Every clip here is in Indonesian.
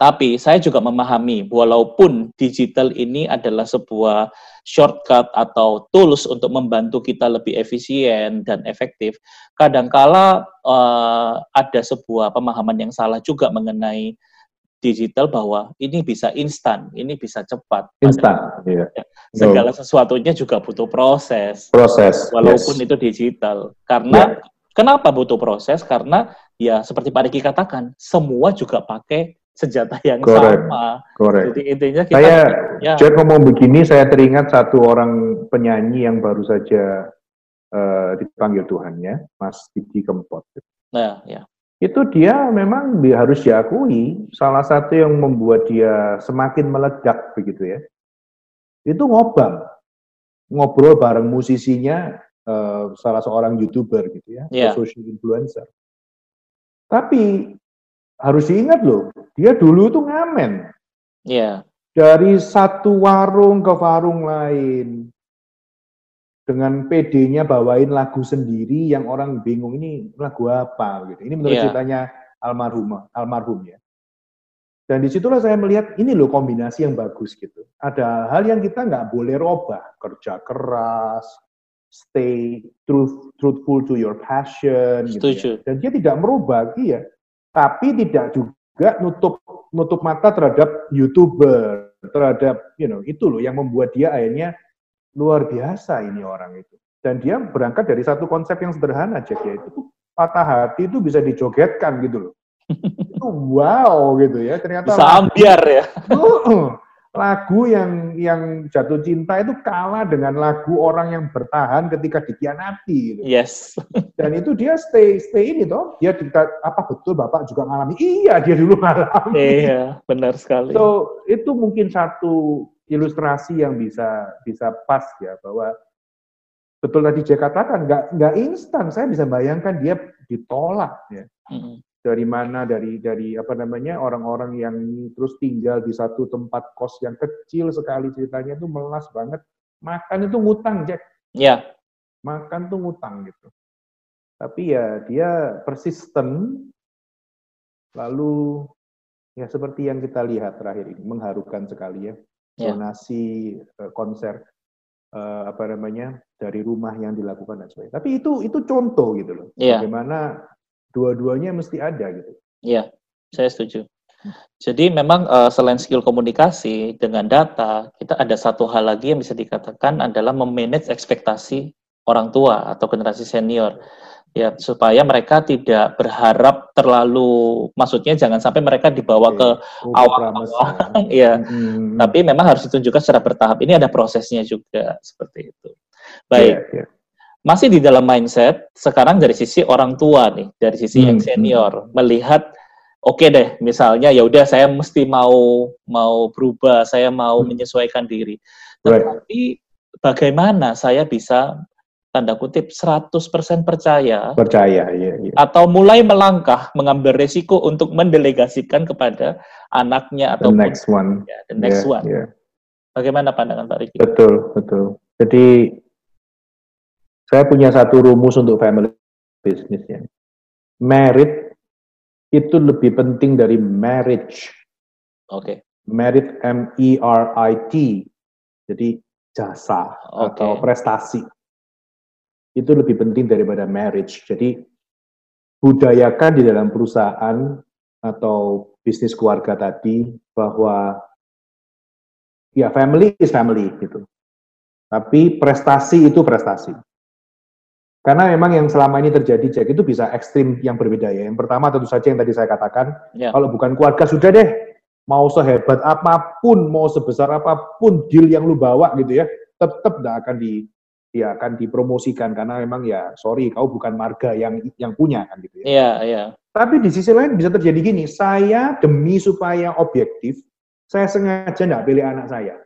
Tapi saya juga memahami walaupun digital ini adalah sebuah shortcut atau tools untuk membantu kita lebih efisien dan efektif, kadangkala uh, ada sebuah pemahaman yang salah juga mengenai digital bahwa ini bisa instan, ini bisa cepat. Instan, iya. Ya, segala sesuatunya juga butuh proses. Proses. Walaupun yes. itu digital. Karena yeah. kenapa butuh proses? Karena ya seperti Pak Riki katakan, semua juga pakai senjata yang Correct. sama. Correct. Jadi intinya kita Saya ya. Jod ngomong begini, saya teringat satu orang penyanyi yang baru saja uh, dipanggil Tuhan ya, Mas Didi Kempot. Nah, ya itu dia memang harus diakui salah satu yang membuat dia semakin meledak begitu ya itu ngobam ngobrol bareng musisinya uh, salah seorang youtuber gitu ya yeah. social influencer tapi harus diingat loh dia dulu itu ngamen yeah. dari satu warung ke warung lain dengan PD-nya bawain lagu sendiri yang orang bingung ini lagu apa gitu. Ini menurut yeah. ceritanya almarhum almarhum ya. Dan di situlah saya melihat ini loh kombinasi yang bagus gitu. Ada hal yang kita nggak boleh robah, kerja keras, stay truth, truthful to your passion. Gitu ya. Dan dia tidak merubah, iya. Tapi tidak juga nutup nutup mata terhadap youtuber, terhadap you know itu loh yang membuat dia akhirnya luar biasa ini orang itu. Dan dia berangkat dari satu konsep yang sederhana, Jack, yaitu patah hati itu bisa dijogetkan gitu loh. itu wow gitu ya, ternyata bisa ambiar ya. lagu yang yang jatuh cinta itu kalah dengan lagu orang yang bertahan ketika dikhianati. Gitu. Yes. Dan itu dia stay stay ini toh, dia kita apa betul bapak juga ngalami? Iya dia dulu ngalami. Iya benar sekali. So itu mungkin satu ilustrasi yang bisa bisa pas ya bahwa betul tadi saya katakan nggak nggak instan saya bisa bayangkan dia ditolak ya mm-hmm. Dari mana dari dari apa namanya orang-orang yang terus tinggal di satu tempat kos yang kecil sekali ceritanya itu melas banget makan itu ngutang Jack ya yeah. makan tuh ngutang gitu tapi ya dia persisten lalu ya seperti yang kita lihat terakhir ini mengharukan sekali ya yeah. donasi uh, konser uh, apa namanya dari rumah yang dilakukan dan sebagainya. Tapi itu itu contoh gitu loh. Yeah. Bagaimana dua-duanya mesti ada gitu. Iya, saya setuju. Jadi memang uh, selain skill komunikasi dengan data, kita ada satu hal lagi yang bisa dikatakan adalah memanage ekspektasi orang tua atau generasi senior ya supaya mereka tidak berharap terlalu maksudnya jangan sampai mereka dibawa ke oh, awal-awal ya hmm. tapi memang harus ditunjukkan secara bertahap ini ada prosesnya juga seperti itu baik yeah, yeah. Masih di dalam mindset sekarang dari sisi orang tua nih dari sisi hmm. yang senior melihat oke okay deh misalnya ya udah saya mesti mau mau berubah saya mau hmm. menyesuaikan diri tetapi right. bagaimana saya bisa tanda kutip 100% percaya percaya iya, iya. atau mulai melangkah mengambil resiko untuk mendelegasikan kepada anaknya atau the next one ya, the next yeah, one yeah. bagaimana pandangan Pak Riki betul betul jadi saya punya satu rumus untuk family business ya merit itu lebih penting dari marriage oke okay. merit M E R I T jadi jasa okay. atau prestasi itu lebih penting daripada marriage. Jadi budayakan di dalam perusahaan atau bisnis keluarga tadi bahwa ya family is family gitu. Tapi prestasi itu prestasi. Karena memang yang selama ini terjadi Jack itu bisa ekstrim yang berbeda ya. Yang pertama tentu saja yang tadi saya katakan, ya. kalau bukan keluarga sudah deh, mau sehebat apa pun, mau sebesar apa pun deal yang lu bawa gitu ya, tetap tidak akan di ya akan dipromosikan karena memang ya sorry kau bukan marga yang yang punya kan gitu ya. Iya, iya. Tapi di sisi lain bisa terjadi gini, saya demi supaya objektif, saya sengaja tidak pilih anak saya.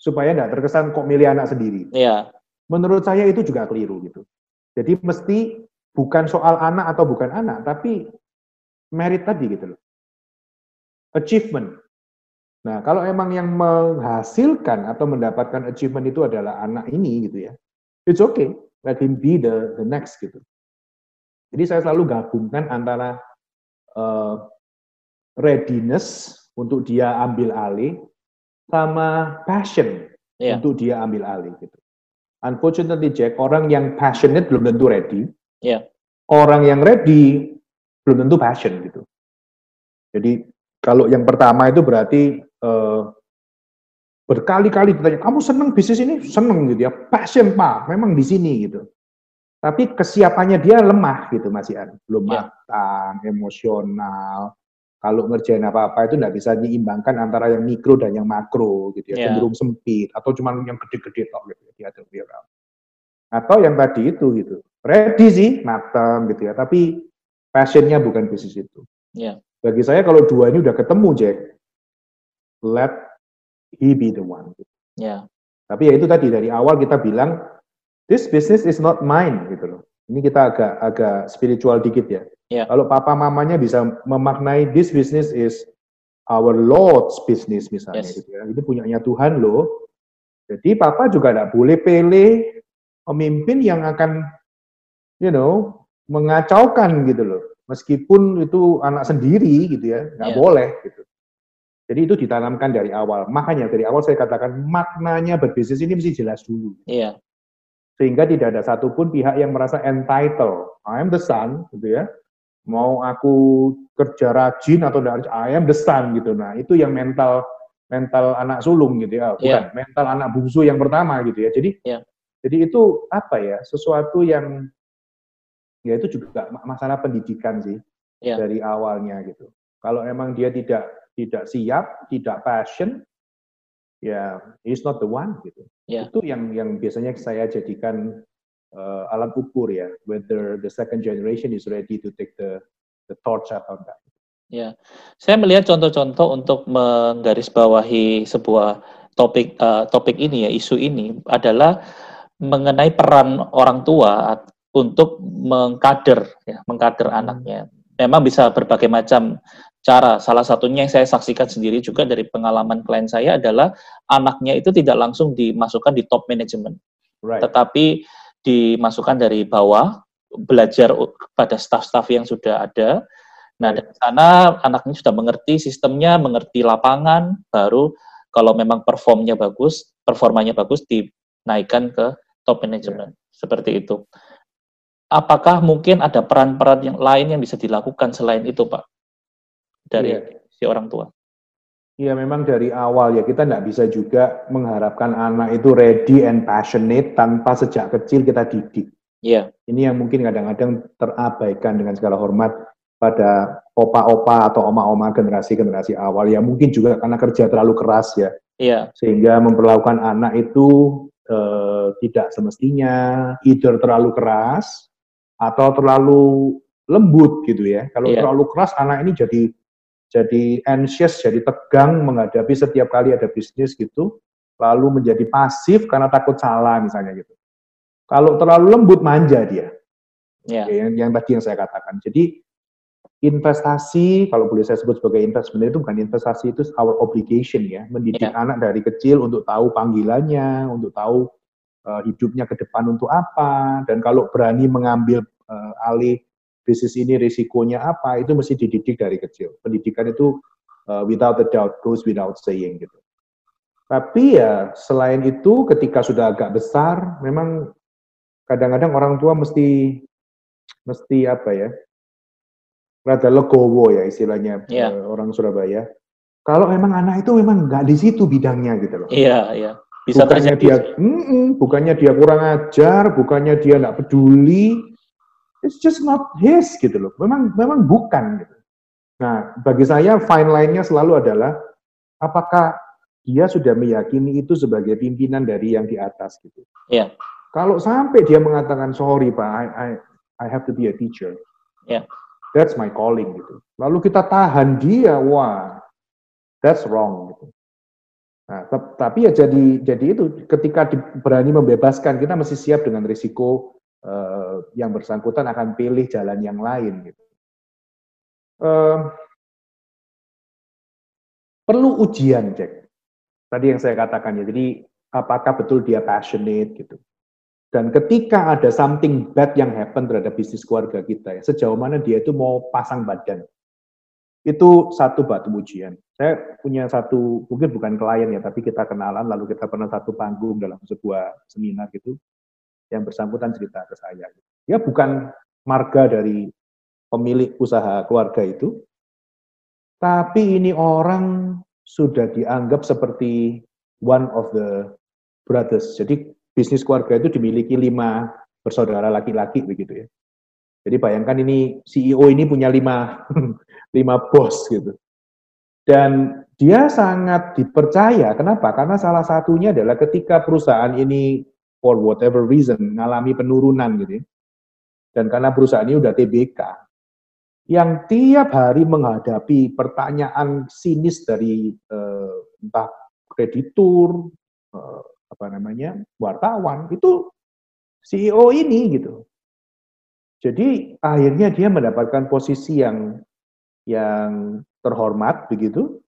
Supaya tidak terkesan kok milih anak sendiri. Iya. Menurut saya itu juga keliru gitu. Jadi mesti bukan soal anak atau bukan anak, tapi merit tadi gitu loh. Achievement. Nah, kalau emang yang menghasilkan atau mendapatkan achievement itu adalah anak ini gitu ya, it's okay, let him be the the next gitu. Jadi saya selalu gabungkan antara uh, readiness untuk dia ambil alih sama passion yeah. untuk dia ambil alih gitu. Unfortunately Jack, orang yang passionate belum tentu ready. Yeah. Orang yang ready belum tentu passion gitu. Jadi kalau yang pertama itu berarti uh, berkali-kali ditanya, kamu seneng bisnis ini? Seneng gitu ya, passion pak, memang di sini gitu. Tapi kesiapannya dia lemah gitu Mas Ian, belum yeah. matang, emosional, kalau ngerjain apa-apa itu nggak bisa diimbangkan antara yang mikro dan yang makro gitu ya, yeah. cenderung sempit atau cuma yang gede-gede tok gitu ya viral. Atau yang tadi itu gitu, ready sih matang gitu ya, tapi passionnya bukan bisnis itu. Yeah. Bagi saya kalau dua ini udah ketemu Jack, let he be the one. Gitu. Yeah. Tapi ya itu tadi dari awal kita bilang this business is not mine gitu loh. Ini kita agak agak spiritual dikit ya. Yeah. Kalau papa mamanya bisa memaknai this business is our Lord's business misalnya yes. gitu ya. Itu punyanya Tuhan loh. Jadi papa juga tidak boleh pilih pemimpin yang akan you know mengacaukan gitu loh. Meskipun itu anak sendiri gitu ya, nggak yeah. boleh gitu. Jadi itu ditanamkan dari awal. Makanya dari awal saya katakan maknanya berbisnis ini mesti jelas dulu. Iya. Sehingga tidak ada satupun pihak yang merasa entitled. I am the son, gitu ya mau aku kerja rajin atau tidak I am the sun gitu. Nah, itu yang mental mental anak sulung gitu ya, bukan yeah. mental anak bungsu yang pertama gitu ya. Jadi yeah. jadi itu apa ya? Sesuatu yang ya itu juga masalah pendidikan sih yeah. dari awalnya gitu. Kalau emang dia tidak tidak siap, tidak passion, ya he's not the one gitu. Yeah. Itu yang yang biasanya saya jadikan uh, alat ukur ya, whether the second generation is ready to take the the torch atau enggak. Ya, saya melihat contoh-contoh untuk menggarisbawahi sebuah topik uh, topik ini ya isu ini adalah mengenai peran orang tua untuk mengkader ya mengkader anaknya. Memang bisa berbagai macam cara. Salah satunya yang saya saksikan sendiri juga dari pengalaman klien saya adalah anaknya itu tidak langsung dimasukkan di top manajemen, right. tetapi dimasukkan dari bawah, belajar pada staff-staff yang sudah ada. Nah, dari sana anaknya sudah mengerti sistemnya, mengerti lapangan, baru kalau memang performnya bagus, performanya bagus, dinaikkan ke top management. Yeah. Seperti itu. Apakah mungkin ada peran-peran yang lain yang bisa dilakukan selain itu, Pak? Dari yeah. si orang tua? Iya memang dari awal ya kita tidak bisa juga mengharapkan anak itu ready and passionate tanpa sejak kecil kita didik. Iya. Ini yang mungkin kadang-kadang terabaikan dengan segala hormat pada opa-opa atau oma-oma generasi-generasi awal ya mungkin juga karena kerja terlalu keras ya. Iya. Sehingga memperlakukan anak itu eh, tidak semestinya either terlalu keras atau terlalu lembut gitu ya. Kalau iya. terlalu keras anak ini jadi jadi anxious, jadi tegang menghadapi setiap kali ada bisnis gitu, lalu menjadi pasif karena takut salah misalnya gitu. Kalau terlalu lembut manja dia, yeah. yang, yang tadi yang saya katakan. Jadi investasi, kalau boleh saya sebut sebagai investment itu bukan investasi itu our obligation ya, mendidik yeah. anak dari kecil untuk tahu panggilannya, untuk tahu uh, hidupnya ke depan untuk apa, dan kalau berani mengambil uh, alih bisnis ini risikonya apa, itu mesti dididik dari kecil. Pendidikan itu uh, without a doubt goes without saying gitu. Tapi ya selain itu ketika sudah agak besar, memang kadang-kadang orang tua mesti mesti apa ya, rada legowo ya istilahnya yeah. uh, orang Surabaya. Kalau memang anak itu memang nggak di situ bidangnya gitu loh. Iya yeah, iya. Yeah. Bisa bukannya dia, mm -mm, bukannya dia kurang ajar, bukannya dia nggak peduli, It's just not his gitu loh. Memang memang bukan gitu. Nah, bagi saya fine line-nya selalu adalah apakah dia sudah meyakini itu sebagai pimpinan dari yang di atas gitu. Iya. Yeah. Kalau sampai dia mengatakan sorry Pak, I, I, I have to be a teacher. Iya. Yeah. That's my calling gitu. Lalu kita tahan dia, wah, that's wrong gitu. Nah, tapi ya jadi jadi itu ketika berani membebaskan kita mesti siap dengan risiko uh, yang bersangkutan akan pilih jalan yang lain. Gitu. Perlu ujian, Jack. Tadi yang saya katakan ya, jadi apakah betul dia passionate gitu. Dan ketika ada something bad yang happen terhadap bisnis keluarga kita ya, sejauh mana dia itu mau pasang badan. Itu satu batu ujian. Saya punya satu, mungkin bukan klien ya, tapi kita kenalan, lalu kita pernah satu panggung dalam sebuah seminar gitu, yang bersangkutan cerita ke saya. Ya bukan marga dari pemilik usaha keluarga itu, tapi ini orang sudah dianggap seperti one of the brothers. Jadi bisnis keluarga itu dimiliki lima bersaudara laki-laki begitu ya. Jadi bayangkan ini CEO ini punya lima, lima bos gitu. Dan dia sangat dipercaya. Kenapa? Karena salah satunya adalah ketika perusahaan ini for whatever reason mengalami penurunan gitu ya. Dan karena perusahaan ini udah TBK, yang tiap hari menghadapi pertanyaan sinis dari eh, entah kreditur, eh, apa namanya, wartawan, itu CEO ini gitu. Jadi akhirnya dia mendapatkan posisi yang yang terhormat begitu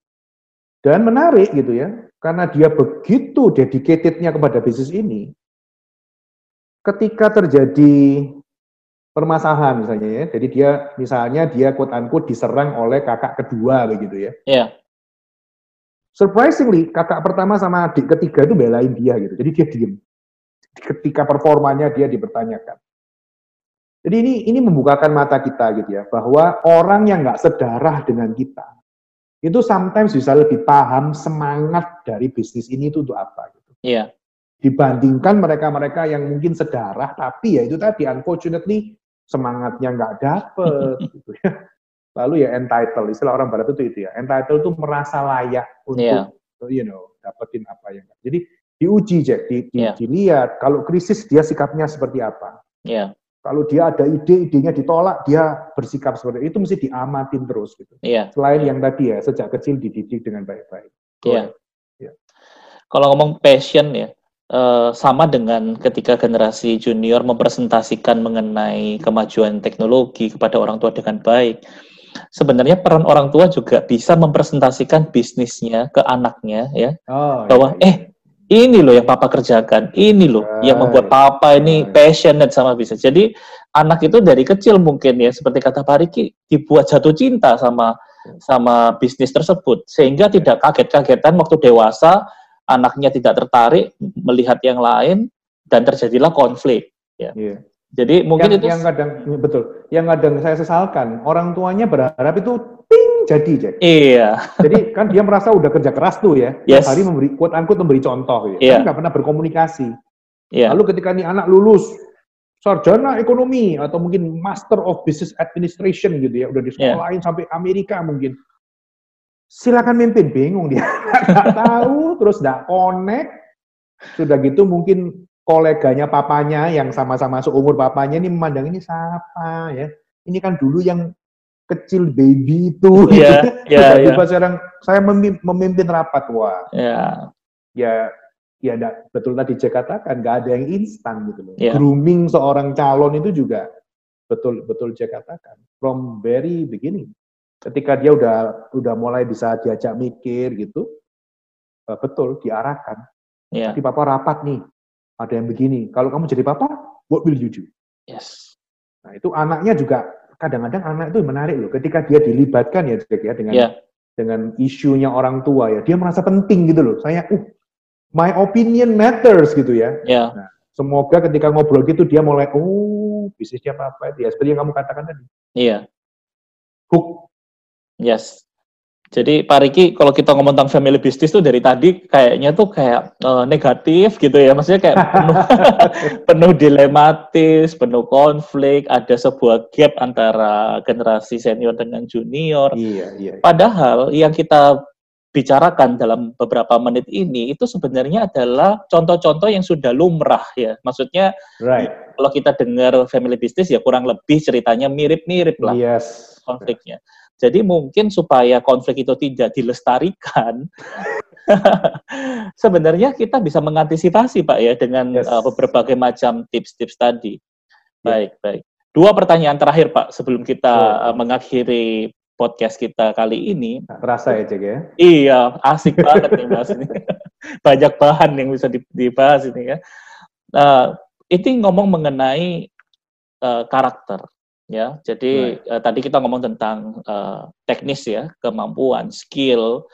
dan menarik gitu ya karena dia begitu dedicatednya kepada bisnis ini ketika terjadi permasalahan misalnya ya jadi dia misalnya dia quote unquote diserang oleh kakak kedua begitu ya yeah. surprisingly kakak pertama sama adik ketiga itu belain dia gitu jadi dia diem ketika performanya dia dipertanyakan jadi ini ini membukakan mata kita gitu ya, bahwa orang yang nggak sedarah dengan kita, itu sometimes bisa lebih paham semangat dari bisnis ini itu untuk apa gitu. Iya. Dibandingkan mereka-mereka yang mungkin sedarah, tapi ya itu tadi unfortunately semangatnya nggak dapet gitu ya. Lalu ya entitled, istilah orang barat itu itu ya, entitled itu merasa layak untuk yeah. you know dapetin apa yang. Jadi diuji, Jack, di, di, yeah. dilihat kalau krisis dia sikapnya seperti apa. Yeah. Kalau dia ada ide, idenya ditolak, dia bersikap seperti itu, itu mesti diamatin terus gitu. Iya. Selain yang tadi ya, sejak kecil dididik dengan baik-baik. Iya. Ya. Kalau ngomong passion ya, uh, sama dengan ketika generasi junior mempresentasikan mengenai kemajuan teknologi kepada orang tua dengan baik. Sebenarnya peran orang tua juga bisa mempresentasikan bisnisnya ke anaknya ya, oh, bahwa iya, iya. eh ini loh yang papa kerjakan, ini loh right. yang membuat papa ini right. passionate sama bisnis. Jadi anak itu dari kecil mungkin ya seperti kata Pak Riki dibuat jatuh cinta sama sama bisnis tersebut sehingga tidak kaget-kagetan waktu dewasa anaknya tidak tertarik melihat yang lain dan terjadilah konflik ya. Yeah. Jadi mungkin yang, itu yang kadang betul, yang kadang saya sesalkan orang tuanya berharap itu ping jadi, Jack. Iya. Jadi kan dia merasa udah kerja keras tuh ya. Yes. Hari memberi quote unquote memberi contoh ya. Iya. Tapi nggak pernah berkomunikasi. Iya. Lalu ketika nih anak lulus sarjana ekonomi atau mungkin master of business administration gitu ya, udah di sekolah lain sampai Amerika mungkin. Silakan mimpin, bingung dia. nggak tahu, terus nggak connect. Sudah gitu mungkin koleganya papanya yang sama-sama seumur papanya ini memandang ini siapa ya. Ini kan dulu yang kecil baby itu yeah, gitu. yeah, yeah. sekarang saya memimpin rapat wah yeah. ya ya betul tadi saya katakan nggak ada yang instan gitu loh yeah. grooming seorang calon itu juga betul betul saya katakan from very beginning ketika dia udah udah mulai bisa diajak mikir gitu uh, betul diarahkan yeah. di papa rapat nih ada yang begini kalau kamu jadi papa what will you do yes nah itu anaknya juga kadang-kadang anak itu menarik loh ketika dia dilibatkan ya Jack ya dengan yeah. dengan isunya orang tua ya dia merasa penting gitu loh saya uh my opinion matters gitu ya yeah. nah, semoga ketika ngobrol gitu dia mulai oh bisnisnya apa apa itu ya seperti yang kamu katakan tadi iya yeah. hook yes jadi Pak Riki, kalau kita ngomong tentang family business tuh dari tadi kayaknya tuh kayak uh, negatif gitu ya, maksudnya kayak penuh, penuh dilematis, penuh konflik, ada sebuah gap antara generasi senior dengan junior. Iya, iya. iya. Padahal yang kita bicarakan dalam beberapa menit ini itu sebenarnya adalah contoh-contoh yang sudah lumrah ya. Maksudnya right. kalau kita dengar family business ya kurang lebih ceritanya mirip-mirip lah yes. konfliknya. Jadi mungkin supaya konflik itu tidak dilestarikan, sebenarnya kita bisa mengantisipasi Pak ya dengan yes. uh, berbagai macam tips-tips tadi. Baik, yeah. baik. Dua pertanyaan terakhir Pak sebelum kita uh, mengakhiri podcast kita kali ini. Rasa ya Cek ya? Iya, asik banget nih Mas ini. Banyak bahan yang bisa dibahas ini ya. Uh, ini ngomong mengenai uh, karakter Ya, jadi right. uh, tadi kita ngomong tentang uh, teknis ya, kemampuan, skill.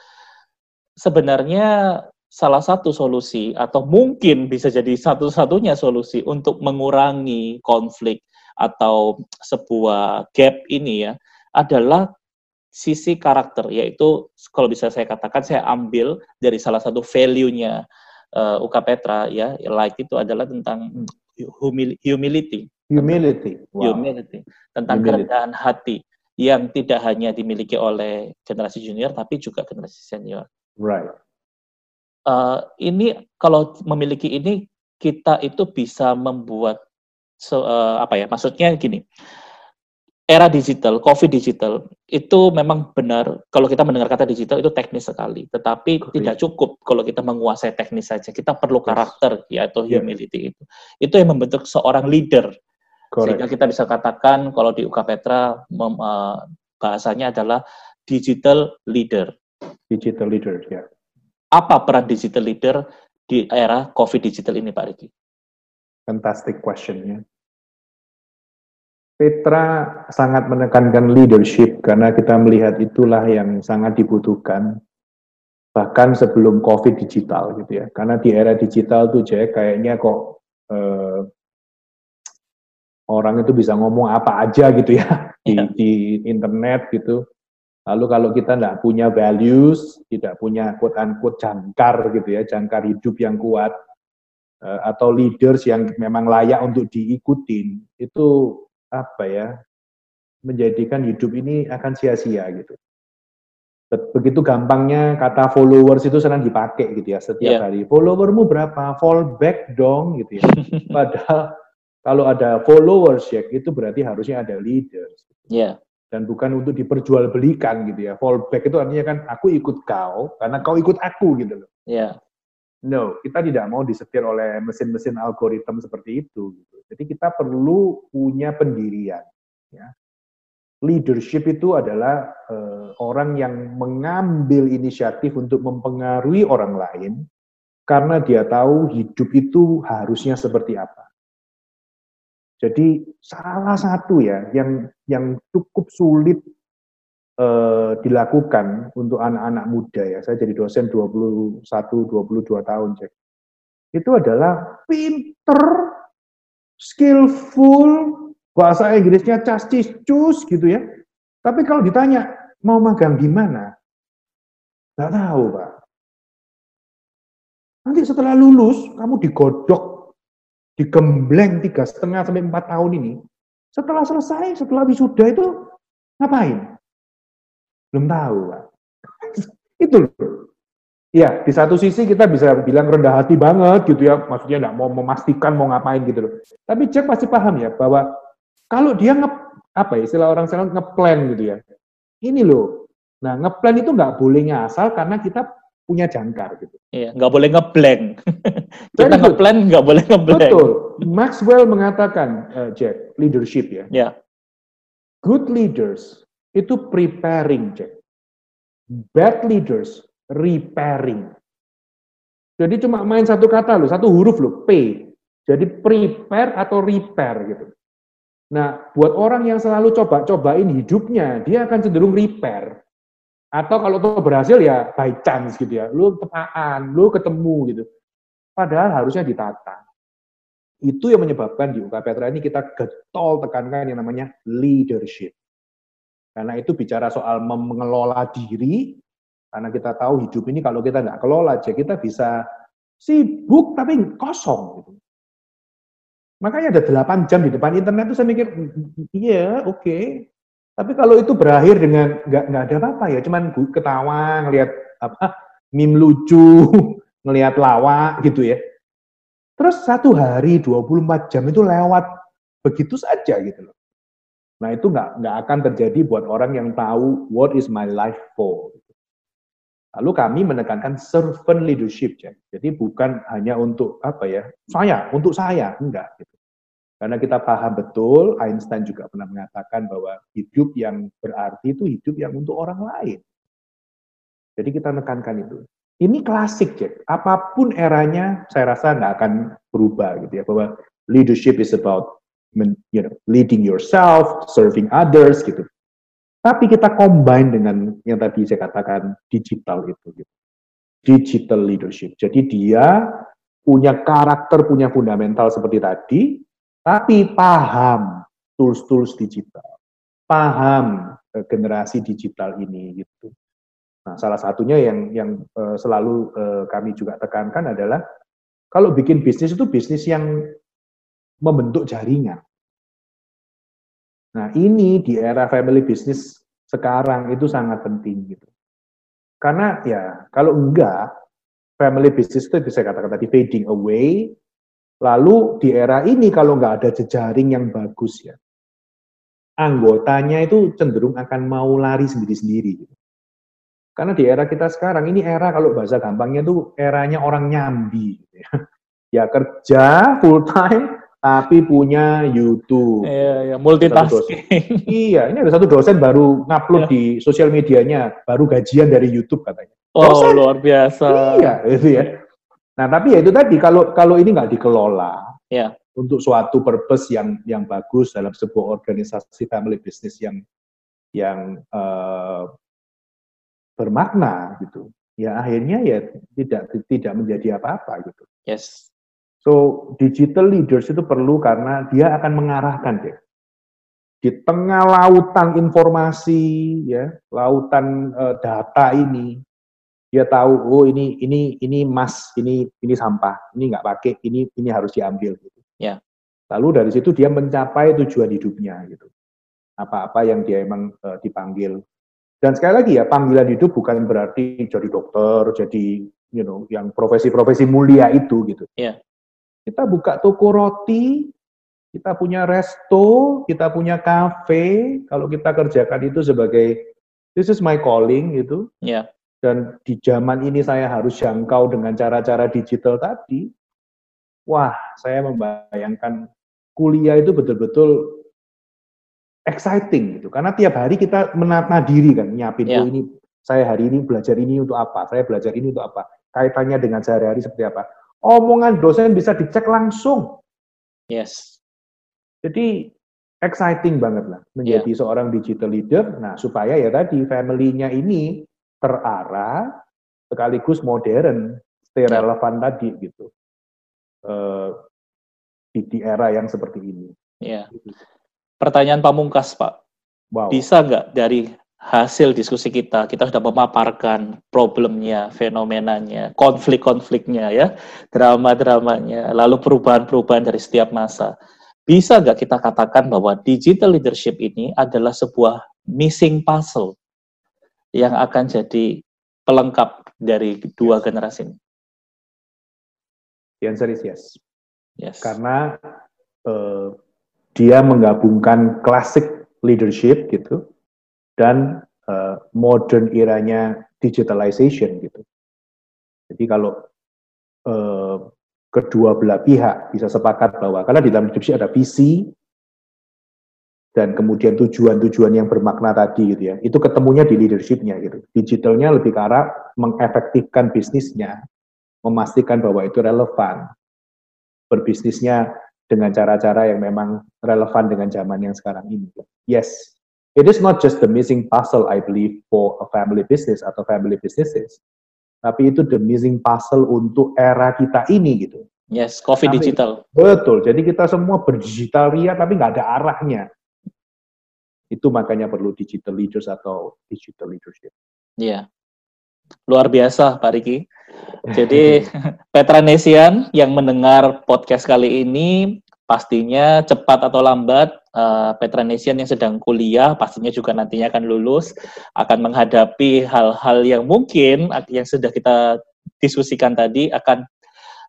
Sebenarnya salah satu solusi atau mungkin bisa jadi satu-satunya solusi untuk mengurangi konflik atau sebuah gap ini ya adalah sisi karakter yaitu kalau bisa saya katakan saya ambil dari salah satu value-nya uh, UK Petra ya like itu adalah tentang humil humility humility wow. humility tentang humility. kerendahan hati yang tidak hanya dimiliki oleh generasi junior tapi juga generasi senior right uh, ini kalau memiliki ini kita itu bisa membuat so, uh, apa ya maksudnya gini era digital, COVID digital, itu memang benar, kalau kita mendengar kata digital itu teknis sekali, tetapi okay. tidak cukup kalau kita menguasai teknis saja, kita perlu karakter, yes. yaitu humility itu. Itu yang membentuk seorang leader. Correct. Sehingga kita bisa katakan kalau di UK Petra, mem, uh, bahasanya adalah digital leader. Digital leader, ya. Yeah. Apa peran digital leader di era COVID digital ini, Pak Riki? Fantastic question, ya Petra sangat menekankan leadership karena kita melihat itulah yang sangat dibutuhkan bahkan sebelum COVID digital gitu ya. Karena di era digital tuh Jack kayaknya kok eh, orang itu bisa ngomong apa aja gitu ya di, yeah. di internet gitu. Lalu kalau kita tidak punya values, tidak punya quote unquote jangkar gitu ya, jangkar hidup yang kuat, eh, atau leaders yang memang layak untuk diikutin, itu apa ya menjadikan hidup ini akan sia-sia gitu. Begitu gampangnya kata followers itu senang dipakai gitu ya setiap yeah. hari. Followermu berapa? Fallback dong gitu ya. Padahal kalau ada followers ya itu berarti harusnya ada leaders. Yeah. Dan bukan untuk diperjualbelikan gitu ya. Fallback itu artinya kan aku ikut kau karena kau ikut aku gitu loh. Yeah. No, kita tidak mau disetir oleh mesin-mesin algoritma seperti itu. Gitu. Jadi kita perlu punya pendirian. Ya. Leadership itu adalah uh, orang yang mengambil inisiatif untuk mempengaruhi orang lain karena dia tahu hidup itu harusnya seperti apa. Jadi salah satu ya yang yang cukup sulit eh, dilakukan untuk anak-anak muda ya. Saya jadi dosen 21 22 tahun, Cek. Itu adalah pinter, skillful, bahasa Inggrisnya cascis cus gitu ya. Tapi kalau ditanya mau magang gimana? Nggak tahu, Pak. Nanti setelah lulus, kamu digodok, digembleng tiga setengah sampai empat tahun ini. Setelah selesai, setelah wisuda itu ngapain? Belum tahu, Pak. Itu loh. Ya, di satu sisi kita bisa bilang rendah hati banget gitu ya, maksudnya nggak mau memastikan mau ngapain gitu loh. Tapi Jack pasti paham ya bahwa kalau dia nge, apa ya, istilah orang sekarang ngeplan gitu ya. Ini loh. Nah, ngeplan itu nggak boleh ngasal karena kita punya jangkar gitu. Iya, nggak boleh ngeblank. kita ngeplan nggak boleh ngeblank. Betul. Maxwell mengatakan, uh, Jack, leadership ya. Yeah. Good leaders itu preparing, cek. Bad leaders, repairing. Jadi cuma main satu kata loh, satu huruf loh, P. Jadi prepare atau repair gitu. Nah, buat orang yang selalu coba-cobain hidupnya, dia akan cenderung repair. Atau kalau tuh berhasil ya by chance gitu ya. Lu tepaan, lu ketemu gitu. Padahal harusnya ditata. Itu yang menyebabkan di UK Petra ini kita getol tekankan yang namanya leadership. Karena itu bicara soal mengelola diri, karena kita tahu hidup ini kalau kita nggak kelola aja, kita bisa sibuk tapi kosong. Gitu. Makanya ada 8 jam di depan internet itu saya mikir, iya oke. Okay. Tapi kalau itu berakhir dengan nggak nggak ada apa-apa ya, cuman ketawa, ngelihat apa meme lucu, ngelihat lawak gitu ya. Terus satu hari 24 jam itu lewat begitu saja gitu loh. Nah itu nggak nggak akan terjadi buat orang yang tahu what is my life for. Lalu kami menekankan servant leadership, ya. jadi bukan hanya untuk apa ya saya, untuk saya, enggak. Gitu. Karena kita paham betul, Einstein juga pernah mengatakan bahwa hidup yang berarti itu hidup yang untuk orang lain. Jadi kita menekankan itu. Ini klasik, Jack. Apa pun eranya, saya rasa nggak akan berubah gitu ya. Bahwa leadership is about you know, leading yourself, serving others gitu. Tapi kita combine dengan yang tadi saya katakan digital itu, gitu. digital leadership. Jadi dia punya karakter, punya fundamental seperti tadi, tapi paham tools-tools digital, paham uh, generasi digital ini gitu. Nah, salah satunya yang yang uh, selalu uh, kami juga tekankan adalah kalau bikin bisnis itu bisnis yang membentuk jaringan. Nah, ini di era family business sekarang itu sangat penting gitu. Karena ya kalau enggak family business itu bisa katakan tadi fading away. Lalu di era ini kalau enggak ada jejaring yang bagus ya, anggotanya itu cenderung akan mau lari sendiri-sendiri. Gitu. Karena di era kita sekarang, ini era kalau bahasa gampangnya itu eranya orang nyambi. Gitu ya. ya kerja full time, tapi punya YouTube. Iya, ya, multitasking. iya, ini ada satu dosen baru ngupload ya. di sosial medianya, baru gajian dari YouTube katanya. Oh, dosen. luar biasa. Iya, itu ya. Nah, tapi ya itu tadi kalau kalau ini nggak dikelola, ya. untuk suatu purpose yang yang bagus dalam sebuah organisasi family business yang yang uh, bermakna gitu ya akhirnya ya tidak tidak menjadi apa-apa gitu. Yes. So digital leaders itu perlu karena dia akan mengarahkan deh di tengah lautan informasi ya lautan uh, data ini dia tahu oh ini ini ini emas ini ini sampah ini nggak pakai ini ini harus diambil gitu ya lalu dari situ dia mencapai tujuan hidupnya gitu apa-apa yang dia emang uh, dipanggil dan sekali lagi ya, panggilan hidup bukan berarti jadi dokter, jadi you know, yang profesi-profesi mulia itu gitu. Yeah. Kita buka toko roti, kita punya resto, kita punya kafe, kalau kita kerjakan itu sebagai this is my calling gitu. Yeah. Dan di zaman ini saya harus jangkau dengan cara-cara digital tadi. Wah, saya membayangkan kuliah itu betul-betul exciting gitu. Karena tiap hari kita menata diri kan, nyiapin yeah. oh ini saya hari ini belajar ini untuk apa, saya belajar ini untuk apa, kaitannya dengan sehari-hari seperti apa. Omongan dosen bisa dicek langsung. Yes. Jadi exciting banget lah menjadi yeah. seorang digital leader. Nah supaya ya tadi family-nya ini terarah sekaligus modern, stay yeah. relevan tadi gitu. Uh, di, di era yang seperti ini. Yeah. Gitu. Pertanyaan pamungkas, Pak. Wow. Bisa nggak dari hasil diskusi kita, kita sudah memaparkan problemnya, fenomenanya, konflik-konfliknya, ya, drama-dramanya, lalu perubahan-perubahan dari setiap masa. Bisa nggak kita katakan bahwa digital leadership ini adalah sebuah missing puzzle yang akan jadi pelengkap dari dua generasi ini? The answer is yes. Yes. Karena uh, dia menggabungkan klasik leadership gitu dan uh, modern eranya digitalization gitu. Jadi kalau uh, kedua belah pihak bisa sepakat bahwa karena di dalam leadership ada visi dan kemudian tujuan-tujuan yang bermakna tadi gitu ya, itu ketemunya di leadershipnya gitu. Digitalnya lebih ke arah mengefektifkan bisnisnya, memastikan bahwa itu relevan. Berbisnisnya dengan cara-cara yang memang relevan dengan zaman yang sekarang ini. Yes, it is not just the missing puzzle I believe for a family business atau family businesses, tapi itu the missing puzzle untuk era kita ini gitu. Yes, coffee tapi, digital. Betul, jadi kita semua berdigital ria tapi nggak ada arahnya. Itu makanya perlu digital leaders atau digital leadership. Iya. Luar biasa Pak Riki. Jadi Petranesian yang mendengar podcast kali ini pastinya cepat atau lambat uh, Petranesian yang sedang kuliah pastinya juga nantinya akan lulus akan menghadapi hal-hal yang mungkin yang sudah kita diskusikan tadi akan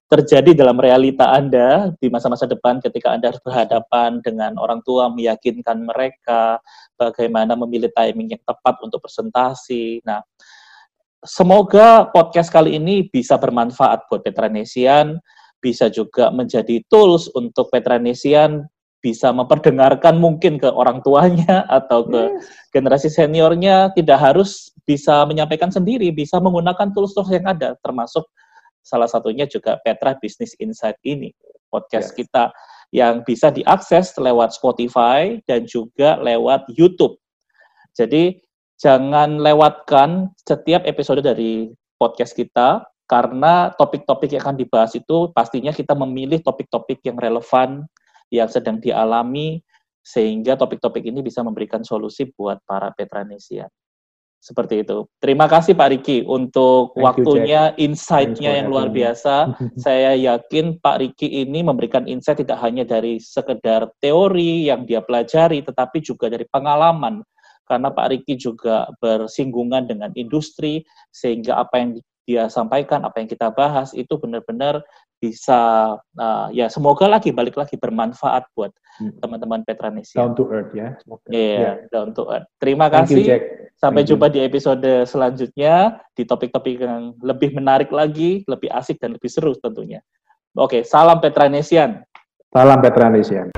terjadi dalam realita Anda di masa-masa depan ketika Anda harus berhadapan dengan orang tua meyakinkan mereka bagaimana memilih timing yang tepat untuk presentasi. Nah, semoga podcast kali ini bisa bermanfaat buat Petranesian, bisa juga menjadi tools untuk Petranesian bisa memperdengarkan mungkin ke orang tuanya atau ke yes. generasi seniornya tidak harus bisa menyampaikan sendiri, bisa menggunakan tools-tools yang ada termasuk salah satunya juga Petra Business Insight ini podcast yes. kita yang bisa diakses lewat Spotify dan juga lewat YouTube. Jadi jangan lewatkan setiap episode dari podcast kita karena topik-topik yang akan dibahas itu pastinya kita memilih topik-topik yang relevan yang sedang dialami sehingga topik-topik ini bisa memberikan solusi buat para Petranesian. Seperti itu. Terima kasih Pak Riki untuk Thank waktunya, insight-nya yang luar biasa. Saya yakin Pak Riki ini memberikan insight tidak hanya dari sekedar teori yang dia pelajari, tetapi juga dari pengalaman. Karena Pak Riki juga bersinggungan dengan industri, sehingga apa yang dia sampaikan, apa yang kita bahas itu benar-benar bisa uh, ya semoga lagi balik lagi bermanfaat buat hmm. teman-teman Petranesia. Down to earth ya. Iya, yeah, yeah. down to earth. Terima Thank kasih. You, Sampai Thank jumpa you. di episode selanjutnya di topik-topik yang lebih menarik lagi, lebih asik dan lebih seru tentunya. Oke, salam Petranesian. Salam Petranesian.